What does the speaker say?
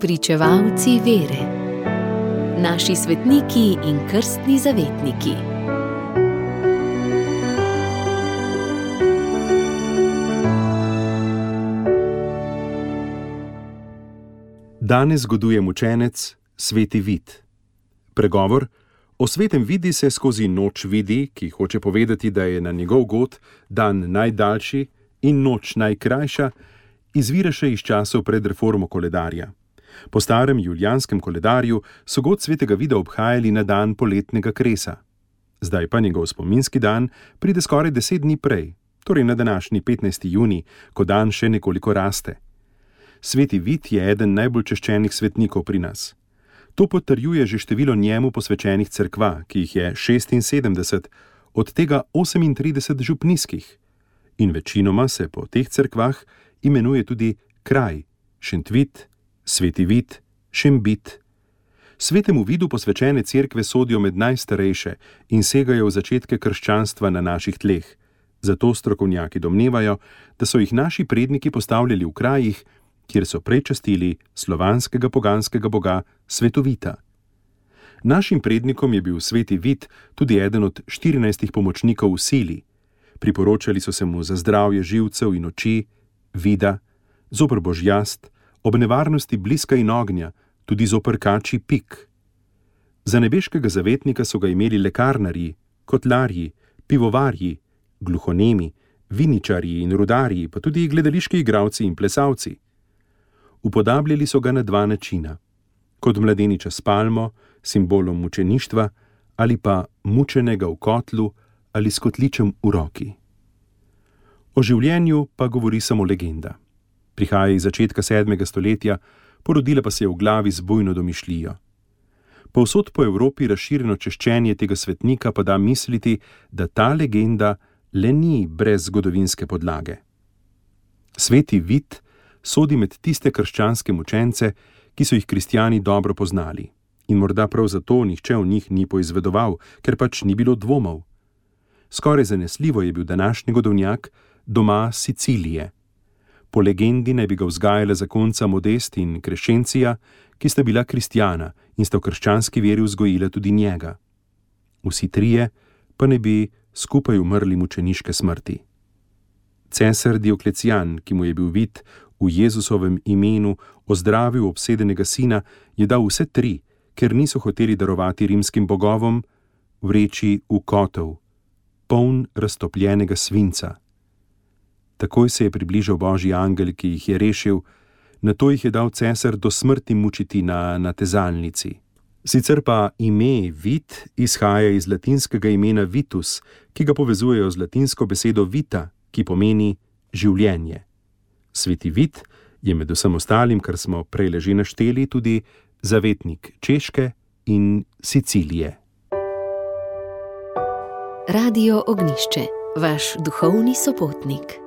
Pričevalci vere, naši svetniki in krstni zavetniki. Danes zgoduje mučenec Sveti Vid. Pregovor o svetem vidi se skozi noč vidi, ki hoče povedati, da je na njegov god dan najdaljši in noč najkrajša, izvira še iz časov pred reformo koledarja. Po starem julijanskem koledarju so god svetega vida obhajali na dan poletnega kresa. Zdaj pa njegov spominski dan pride skoraj deset dni prej, torej na današnji 15. juni, ko dan še nekoliko raste. Sveti vid je eden najbolj češčenih svetnikov pri nas. To potrjuje že število njemu posvečenih cerkva, ki jih je 76, od tega 38 župnijskih. In večinoma se po teh cerkvah imenuje tudi kraj, Šentvit, Sveti vid, Šembit. Svetemu vidu posvečene cerkve sodijo med najstarejše in segajo v začetke krščanstva na naših tleh. Zato strokovnjaki domnevajo, da so jih naši predniki postavljali v krajih, kjer so prečastili slovanskega poganskega boga Svetovita. Našim prednikom je bil Sveti vid tudi eden od 14 pomočnikov v sili. Priporočali so se mu za zdravje živcev in oči, vida, zopr božjast, ob nevarnosti bliska in ognja, tudi zopr kači pik. Za nebeškega zavetnika so ga imeli lekarnarji, kotlarji, pivovarji, gluhonemi, viničarji in rudarji, pa tudi gledališki igravci in plesalci. Upodabljali so ga na dva načina: kot mladeniča s palmo, simbolom mučeništva, ali pa mučenega v kotlu ali s kotličem v roki. O življenju pa govori samo legenda. Prihaja iz začetka sedmega stoletja, porodila pa se je v glavi z bujno domišljijo. Povsod po Evropi razširjeno češčenje tega svetnika pa da misliti, da ta legenda le ni brez zgodovinske podlage. Sveti vid sodi med tiste krščanske mučence, ki so jih kristijani dobro poznali, in morda prav zato nihče v njih ni poizvedoval, ker pač ni bilo dvomov. Skoraj zanesljivo je bil današnji godovnjak doma Sicilije. Po legendi naj bi ga vzgajala zakonca Modest in Krešencija, ki sta bila kristijana in sta v krščanski veri vzgojila tudi njega. Vsi trije pa ne bi skupaj umrli mučeniške smrti. Cesar Dioklecijan, ki mu je bil vid v Jezusovem imenu ozdravil obsedenega sina, je dal vse tri, ker niso hoteli darovati rimskim bogovom, vreči v kotov, poln raztopljenega svinca. Takoj se je približal božji angel, ki jih je rešil, na to jih je dal cesar do smrti mučiti na natezalnici. Sicer pa ime Vit izhaja iz latinskega imena Vitus, ki ga povezujejo z latinsko besedo vita, ki pomeni življenje. Sveti Vit je med vsem ostalim, kar smo prej leži našteli, tudi zavetnik Češke in Sicilije. Radio Ognišče, vaš duhovni sopotnik.